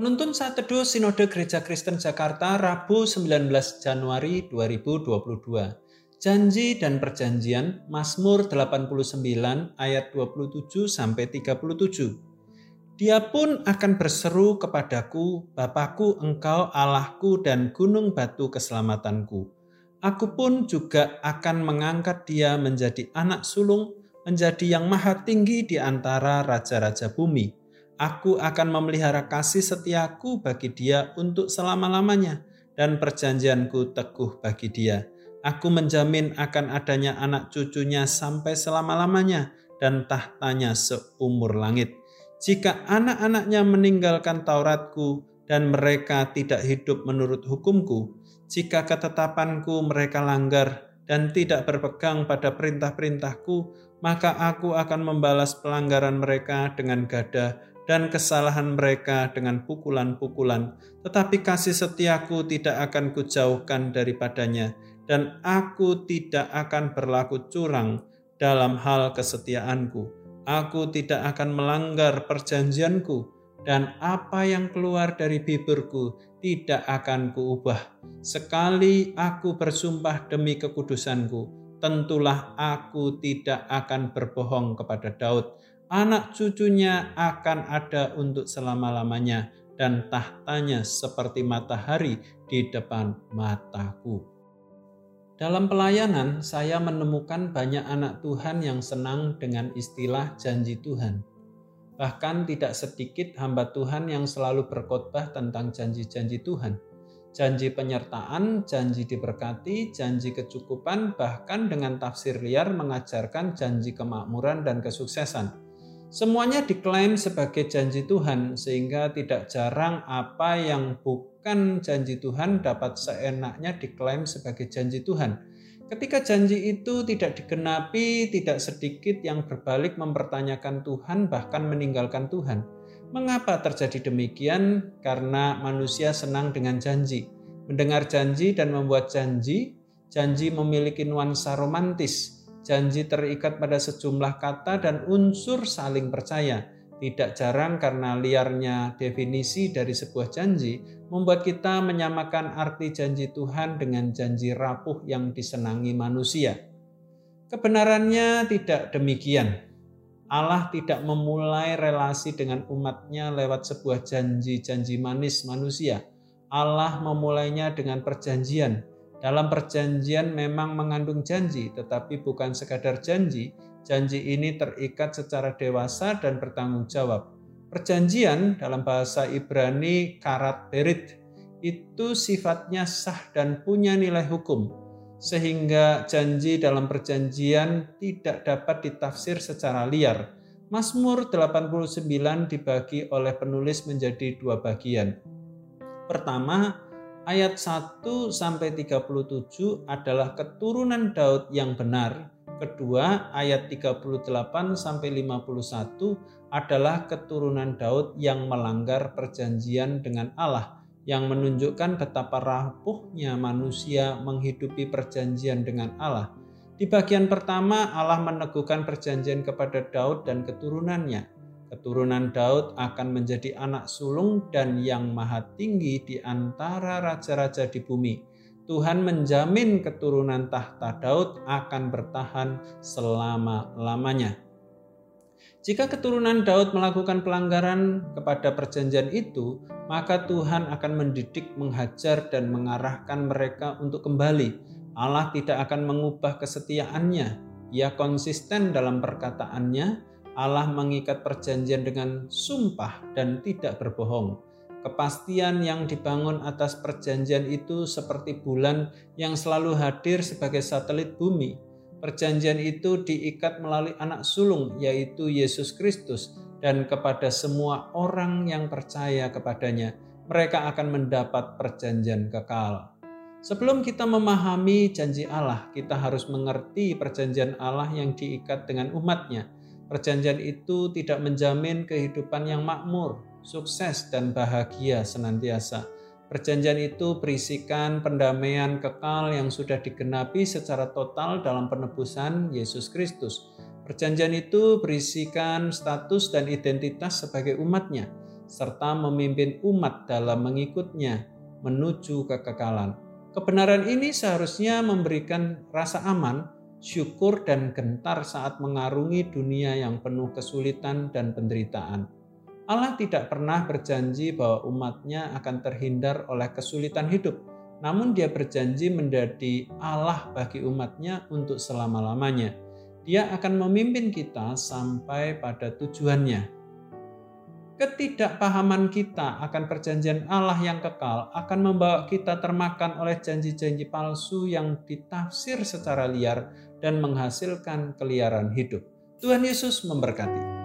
Penuntun saat teduh Sinode Gereja Kristen Jakarta Rabu 19 Januari 2022. Janji dan perjanjian Mazmur 89 ayat 27 sampai 37. Dia pun akan berseru kepadaku, Bapakku engkau Allahku dan gunung batu keselamatanku. Aku pun juga akan mengangkat dia menjadi anak sulung, menjadi yang maha tinggi di antara raja-raja bumi Aku akan memelihara kasih setiaku bagi dia untuk selama-lamanya dan perjanjianku teguh bagi dia. Aku menjamin akan adanya anak cucunya sampai selama-lamanya dan tahtanya seumur langit. Jika anak-anaknya meninggalkan Tauratku dan mereka tidak hidup menurut hukumku, jika ketetapanku mereka langgar dan tidak berpegang pada perintah-perintahku, maka aku akan membalas pelanggaran mereka dengan gada dan kesalahan mereka dengan pukulan-pukulan, tetapi kasih setiaku tidak akan kujauhkan daripadanya, dan aku tidak akan berlaku curang dalam hal kesetiaanku. Aku tidak akan melanggar perjanjianku, dan apa yang keluar dari bibirku tidak akan kuubah. Sekali aku bersumpah demi kekudusanku, tentulah aku tidak akan berbohong kepada Daud anak cucunya akan ada untuk selama-lamanya dan tahtanya seperti matahari di depan mataku. Dalam pelayanan, saya menemukan banyak anak Tuhan yang senang dengan istilah janji Tuhan. Bahkan tidak sedikit hamba Tuhan yang selalu berkhotbah tentang janji-janji Tuhan. Janji penyertaan, janji diberkati, janji kecukupan, bahkan dengan tafsir liar mengajarkan janji kemakmuran dan kesuksesan Semuanya diklaim sebagai janji Tuhan, sehingga tidak jarang apa yang bukan janji Tuhan dapat seenaknya diklaim sebagai janji Tuhan. Ketika janji itu tidak digenapi, tidak sedikit yang berbalik mempertanyakan Tuhan, bahkan meninggalkan Tuhan. Mengapa terjadi demikian? Karena manusia senang dengan janji, mendengar janji dan membuat janji. Janji memiliki nuansa romantis, Janji terikat pada sejumlah kata dan unsur saling percaya. Tidak jarang karena liarnya definisi dari sebuah janji membuat kita menyamakan arti janji Tuhan dengan janji rapuh yang disenangi manusia. Kebenarannya tidak demikian. Allah tidak memulai relasi dengan umatnya lewat sebuah janji-janji manis manusia. Allah memulainya dengan perjanjian, dalam perjanjian memang mengandung janji, tetapi bukan sekadar janji. Janji ini terikat secara dewasa dan bertanggung jawab. Perjanjian dalam bahasa Ibrani karat berit itu sifatnya sah dan punya nilai hukum, sehingga janji dalam perjanjian tidak dapat ditafsir secara liar. Mazmur 89 dibagi oleh penulis menjadi dua bagian. Pertama, ayat 1 sampai 37 adalah keturunan Daud yang benar. Kedua, ayat 38 sampai 51 adalah keturunan Daud yang melanggar perjanjian dengan Allah yang menunjukkan betapa rapuhnya manusia menghidupi perjanjian dengan Allah. Di bagian pertama, Allah meneguhkan perjanjian kepada Daud dan keturunannya keturunan Daud akan menjadi anak sulung dan yang maha tinggi di antara raja-raja di bumi. Tuhan menjamin keturunan tahta Daud akan bertahan selama-lamanya. Jika keturunan Daud melakukan pelanggaran kepada perjanjian itu, maka Tuhan akan mendidik, menghajar, dan mengarahkan mereka untuk kembali. Allah tidak akan mengubah kesetiaannya. Ia konsisten dalam perkataannya, Allah mengikat perjanjian dengan sumpah dan tidak berbohong. Kepastian yang dibangun atas perjanjian itu seperti bulan yang selalu hadir sebagai satelit bumi. Perjanjian itu diikat melalui anak sulung, yaitu Yesus Kristus, dan kepada semua orang yang percaya kepadanya, mereka akan mendapat perjanjian kekal. Sebelum kita memahami janji Allah, kita harus mengerti perjanjian Allah yang diikat dengan umatnya Perjanjian itu tidak menjamin kehidupan yang makmur, sukses, dan bahagia senantiasa. Perjanjian itu berisikan pendamaian kekal yang sudah digenapi secara total dalam penebusan Yesus Kristus. Perjanjian itu berisikan status dan identitas sebagai umatnya. serta memimpin umat dalam mengikutnya menuju kekekalan. Kebenaran ini seharusnya memberikan rasa aman, syukur, dan gentar saat mengarungi dunia yang penuh kesulitan dan penderitaan. Allah tidak pernah berjanji bahwa umatnya akan terhindar oleh kesulitan hidup, namun dia berjanji menjadi Allah bagi umatnya untuk selama-lamanya. Dia akan memimpin kita sampai pada tujuannya ketidakpahaman kita akan perjanjian Allah yang kekal akan membawa kita termakan oleh janji-janji palsu yang ditafsir secara liar dan menghasilkan keliaran hidup. Tuhan Yesus memberkati.